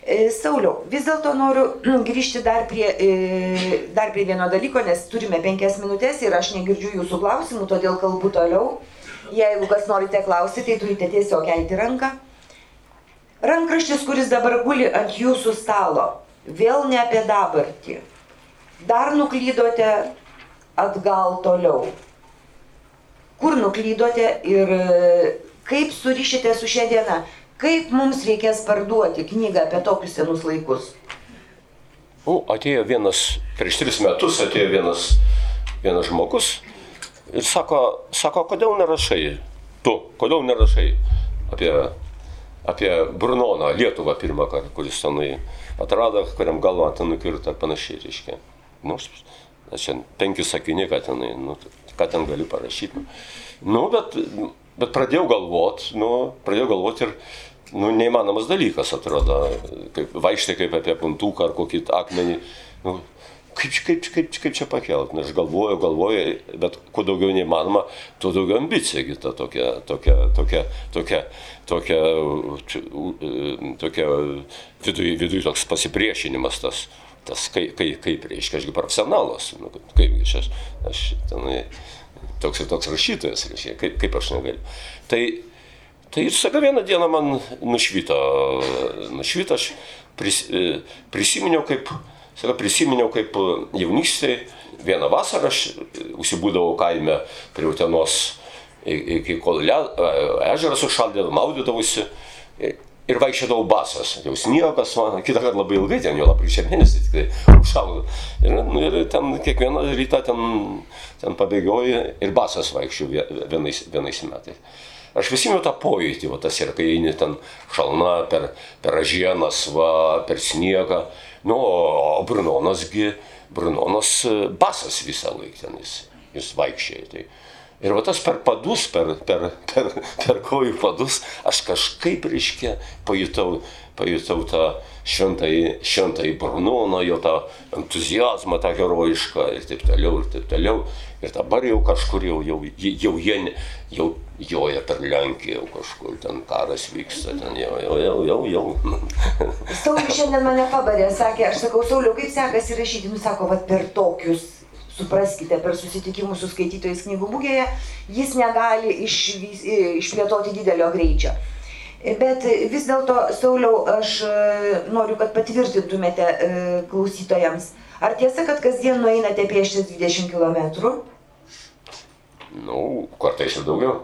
E, Sauliau, vis dėlto noriu [clears throat] grįžti dar prie, e, dar prie vieno dalyko, nes turime penkias minutės ir aš negirdžiu jūsų klausimų, todėl kalbu toliau. Jeigu kas norite klausyti, tai turite tiesiog kelti ranką. Rankraštis, kuris dabar guli ant jūsų stalo, vėl ne apie dabartį. Dar nuklydote atgal toliau. Kur nuklydote ir e, kaip surišite su šia diena? Kaip mums reikės parduoti knygą apie tokius senus laikus? nu, atėjo vienas, prieš tris metus atėjo vienas, vienas žmogus ir sako, sako, kodėl nerašai, tu, kodėl nerašai apie, apie Brunoną, Lietuvą pirmą kartą, kuris tenai atrado, kuriam galva ten nukirta ir panašiai, reiškia. Nu, aš- čia penki sakiniai, ką tenai, nu, ką ten gali parašyti. Nu, bet, bet pradėjau galvot, nu, pradėjau galvot ir, nu, neįmanomas dalykas atrodo, kaip vaikštai kaip apie puntuką ar kokį akmenį. Nu, kaip, kaip, kaip, kaip čia pakelt. Nes aš galvoju, galvoju, bet kuo daugiau neįmanoma, tuo daugiau ambicija kita tokia, tokia, tokia, tokia, tokia, tokia viduje viduj toks pasipriešinimas tas. Tas kaip, kaip, kaip reiškia, ašgi profesionalas, nu, kaip aš, aš tenai toks ir toks rašytojas, reiškia, kaip, kaip aš negaliu. Tai, tai ir sako vieną dieną man nušvito, nušvito, aš pris, prisiminiau kaip, Save prisiminiau kaip e, jaunystėje, vieną vasarą aš e, užsibūdavau kaime prie Utenos, iki kol le, ežeras užšaldė, maudydavausi ir vaikščiodavau basas. Jau sniegas, man kitą kartą labai ilgai ten, jau lapkričio mėnesį tik tai užšaldo. Ir, nu, ir ten kiekvieną rytą ten, ten pabėgioju ir basas vaikščiu vienais, vienais metais. Aš jau tą pojūtį, va tas ir kai eini ten šalna per, per ažienas, va, per sniegą. Nu, o Brunonasgi, Brunonas e, basas visą laiką ten jis, jis vaikščiai. Tai. Ir va tas per padus, per, per, per, per kojų padus, aš kažkaip, reiškia, pajutau, pajutau tą šventąjį, šventąjį Brunoną, jo tą entuzijazmą, tą herojišką ir taip toliau, ir taip toliau. Ir dabar jau kažkur jau, jau, jau jie jau joja per Lenkiją, jau kažkur ten karas vyksta, ten jau, jau, jau, jau. jau. Saulius šiandien mane pabarė, sakė, aš sakau, Sauliu, kaip sekasi rašyti, nu sako, va per tokius supraskite, per susitikimus su skaitytojais knygų būgėje, jis negali iš, išplėtoti didelio greičio. Bet vis dėlto, Sauliau, aš e, noriu, kad patvirtintumėte e, klausytojams, Ar tiesa, kad kasdien nueinate pieštis 20 km? Nu, kartais ir daugiau.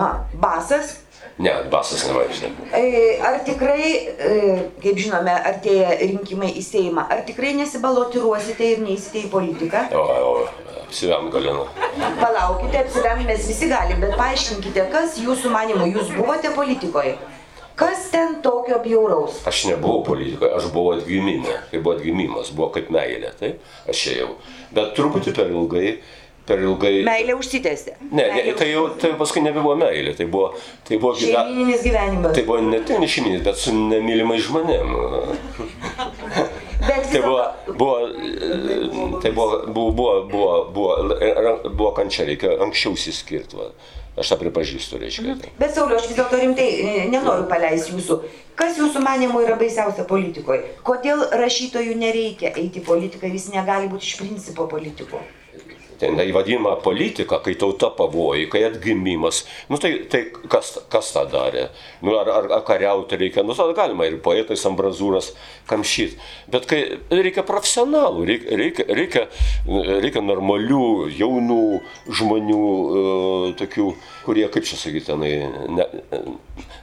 A, basas? Ne, basas nevaikščia. E, ar tikrai, e, kaip žinome, artėja rinkimai į Seimą, ar tikrai nesibalotiruosite ir neįsite į politiką? O, o, apsivem galinu. Palaukite, apsivem mes visi galim, bet paaiškinkite, kas jūsų manimu, jūs buvote politikoje? Kas ten tokio bjauraus? Aš nebuvau politikoje, aš buvau atgimime. Tai buvo atgimimas, buvo kaip meilė, taip? Aš ėjau. Bet truputį per ilgai, per ilgai. Meilė užsitęsė. Ne, ne tai jau tai paskui nebebuvo meilė, tai buvo... Tai buvo gyva... Šeimininis gyvenimas. Tai buvo ne tik šeimininis, bet su nemylimais žmonėm. Bet tai buvo, buvo, tai buvo, buvo, buvo, buvo, buvo, buvo kančia, reikia anksčiau įsiskirti. Va. Aš tą pripažįstu, reiškia. Tai. Bet Sauliu, aš vis dėlto rimtai e, nenoriu paleisti jūsų. Kas jūsų manimo yra baisiausia politikoje? Kodėl rašytojų nereikia eiti į politiką, jis negali būti iš principo politiku? Ten įvadimą politiką, kai tauta pavojai, kai atgimimas, nu tai, tai kas, kas tą darė? Nu, ar, ar, ar kariauti reikia, nu tada galima ir poetais ambrazūras kamšyti, bet kai reikia profesionalų, reikia, reikia, reikia, reikia normalių, jaunų žmonių, e, tokių, kurie, kaip čia sakyti, tenai, ne,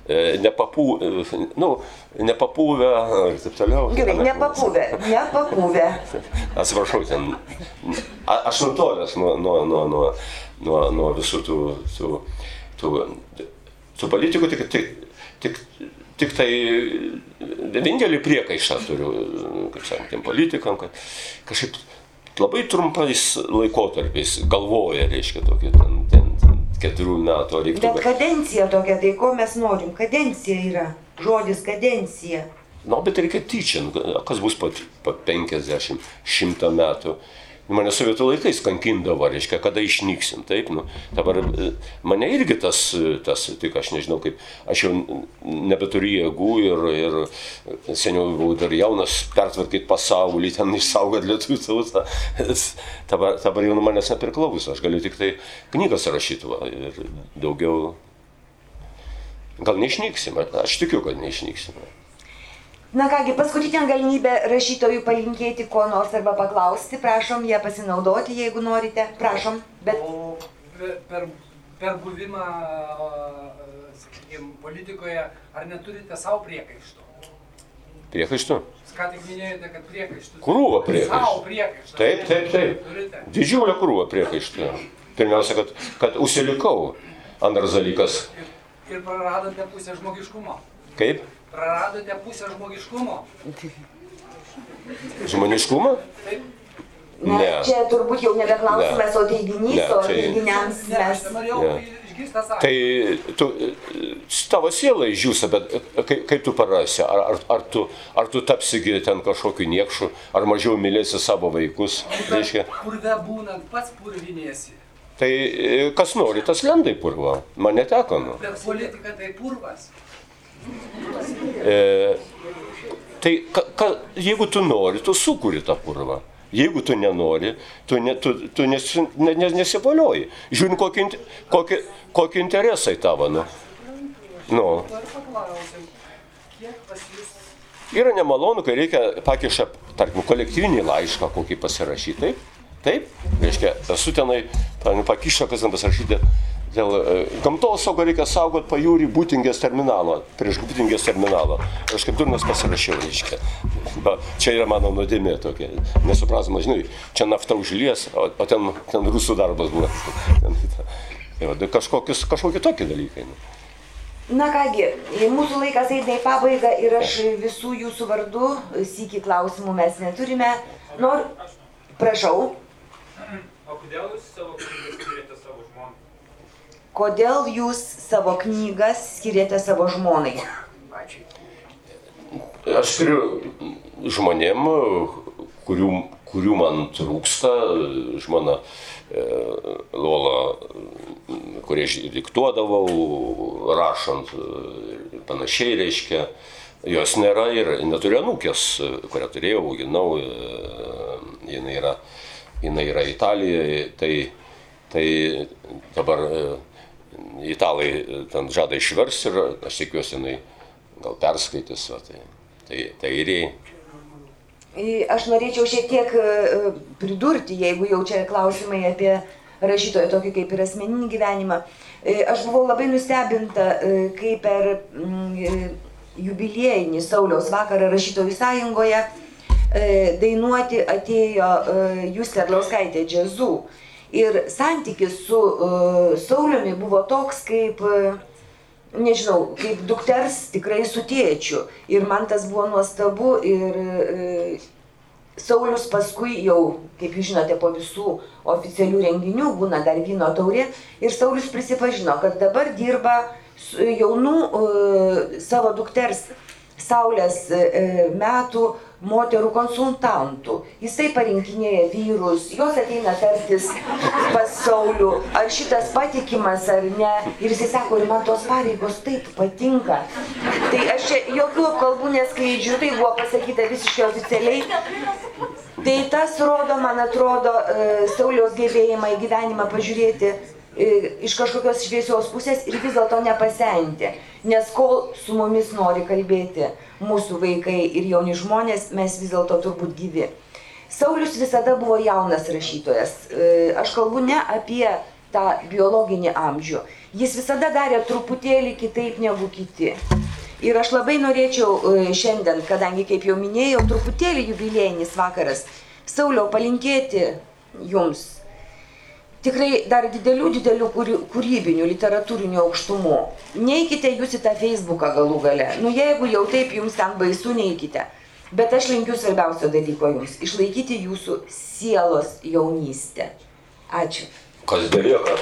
e, nepapū, e, nu, nepapūvę ir taip toliau. Gerai, nepapūvę, nepapūvę. [laughs] Atsiprašau, ten, a, aš nutolęs nuo, nuo, nuo, nuo, nuo, nuo visų tų, tų, tų, tų politikų, tik, tik, tik, tik tai vienintelį priekaištą turiu, kaip sakant, tiem politikam, kad kažkaip labai trumpais laikotarpiais galvoja, reiškia, tokį ten, ten, ten keturių metų reiktų. Bet kadencija tokia, tai ko mes norim? Kadencija yra. Žodis kadencija. Na, no, bet reikia tyčia, nu, kas bus po, po 50, 100 metų. Mane sovietų laikais kankindavo, reiškia, kada išnyksim, taip, nu, dabar e, mane irgi tas, tas, tik aš nežinau kaip, aš jau nebeturiu jėgų ir, ir seniau buvau dar jaunas, pertvarkyti pasaulį, ten išsaugot lietuvių tautą, dabar, dabar jau nuo manęs nepriklauso, aš galiu tik tai knygas rašyti va, ir daugiau, gal neišnyksim, aš tikiu, kad neišnyksim. Na kągi, paskutinė galimybė rašytojų palinkėti ko nors arba paklausti, prašom ją pasinaudoti, jeigu norite, prašom. Bet... O per, per buvimą, sakykime, politikoje, ar neturite savo priekaištų? Priekaištų? Ką tik minėjote, kad priekaištų. Krūva priekaištų. Savo priekaištų. Taip, taip, taip. Turite? Didžiulė krūva priekaištų. Pirmiausia, kad, kad užsilikau. Antras dalykas. Ir, ir praradote pusę žmogiškumo. Kaip? Praradote pusę žmogiškumo. Žmoniškumą? Taip. Na, Ne. čia turbūt jau nebe klausimas, Ne. o teiginys, Ne, o teiginiams Ne, mes... Ne. Tai tu, tavo siela išdžiūsta, bet kaip, kaip tu parasi? Ar, ar, ar, tu, ar tu tapsigi ten kažkokiu niekšu, ar mažiau mylėsi savo vaikus? Reiškia, Purve būnant pats purvinėsi. tai e, kas nori, tas lenda į purvą. Man neteko. Nu. Bet politika tai purvas. E, tai ka, ka, jeigu tu nori, tu sukuri tą purvą. Jeigu tu nenori, tu, ne, tu, tu nes, ne, ne, nesivalioji. Žiūrint, kokie, kokie, kokie interesai tavo. Nu. Nu. Yra nemalonu, kai reikia pakišą, tarkim, kolektyvinį laišką kokį pasirašyti. Taip? Taip? Reiškia, esu tenai, ten pakišą, kas ten pasirašyti. Dėl e, gamtos saugo reikia saugot pajūrį būtingės terminalo, prieš būtingės terminalą. Aš kaip durnas pasirašiau, reiškia. Va, čia yra mano nuodėmė tokia. Nesuprasama, žinai, čia nafta užlies, o, o ten, ten rusų darbas buvo. Ten, tai tai kažkokius, kažkokie tokie dalykai. Nu. Na kągi, mūsų laikas eina į pabaigą ir aš visų jūsų vardų, sįki klausimų mes neturime. Noriu, prašau, O kodėl jūs savo knygas skiriate savo žmonai? Kodėl jūs savo knygas skiriate savo žmonai? Aš turiu žmonėm, kurių, kurių man trūksta, žmona e, Lola, kurie diktuodavau, rašant e, ir panašiai reiškia. Jos nėra ir neturiu anūkės, e, kurią turėjau, auginau, e, jinai yra, jinai yra Italijoje, tai, tai dabar e, italai e, ten žada išversti ir aš tikiuosi, jinai gal perskaitys. Va, tai, tai, tai ir. E, Aš norėčiau šiek tiek e, pridurti, jeigu jau čia klausimai apie rašytojo tokį kaip ir asmeninį gyvenimą. E, Aš buvau labai nustebinta, e, kai per mm, e, jubiliejinį Sauliaus vakarą rašytojų sąjungoje e, dainuoti atėjo e, Justė Arlauskaitė džiazu. Ir santykis su e, Sauliumi buvo toks kaip e, nežinau, kaip dukters tikrai su tėčiu. Ir man tas buvo nuostabu ir e, Saulis paskui jau, kaip jūs žinote, po visų oficialių renginių būna dar vyno taurė ir Saulis prisipažino, kad dabar dirba jaunų e, savo dukters Saulės e, metų moterų konsultantų. Jisai parinkinėja vyrus, jos ateina tartis pas Saulių, ar šitas patikimas ar ne. Ir jisai sako, ir man tos pareigos taip patinka. Tai aš čia jokių kalbų neskleidžiu, tai buvo pasakyta visiškai oficialiai. Tai tas rodo, man atrodo, e, Sauliaus gebėjimą į gyvenimą pažiūrėti e, iš kažkokios šviesios pusės ir vis dėlto nepasenti. Nes kol su mumis nori kalbėti mūsų vaikai ir jauni žmonės, mes vis dėlto turbūt gyvi. Saulis visada buvo jaunas rašytojas. E, Aš kalbu ne apie tą biologinį amžių. Jis visada darė truputėlį kitaip negu kiti. Ir aš labai norėčiau e, šiandien, kadangi, kaip jau minėjau, truputėlį jubilėjinis vakaras, Sauliau palinkėti jums tikrai dar didelių, didelių kūry- kūrybinių, literatūrinių aukštumų. Neikite jūs į tą Facebooką galų gale. Nu jeigu jau taip jums ten baisu, neikite. Bet aš linkiu svarbiausio dalyko jums - išlaikyti jūsų sielos jaunystę. Ačiū. Kas belieka.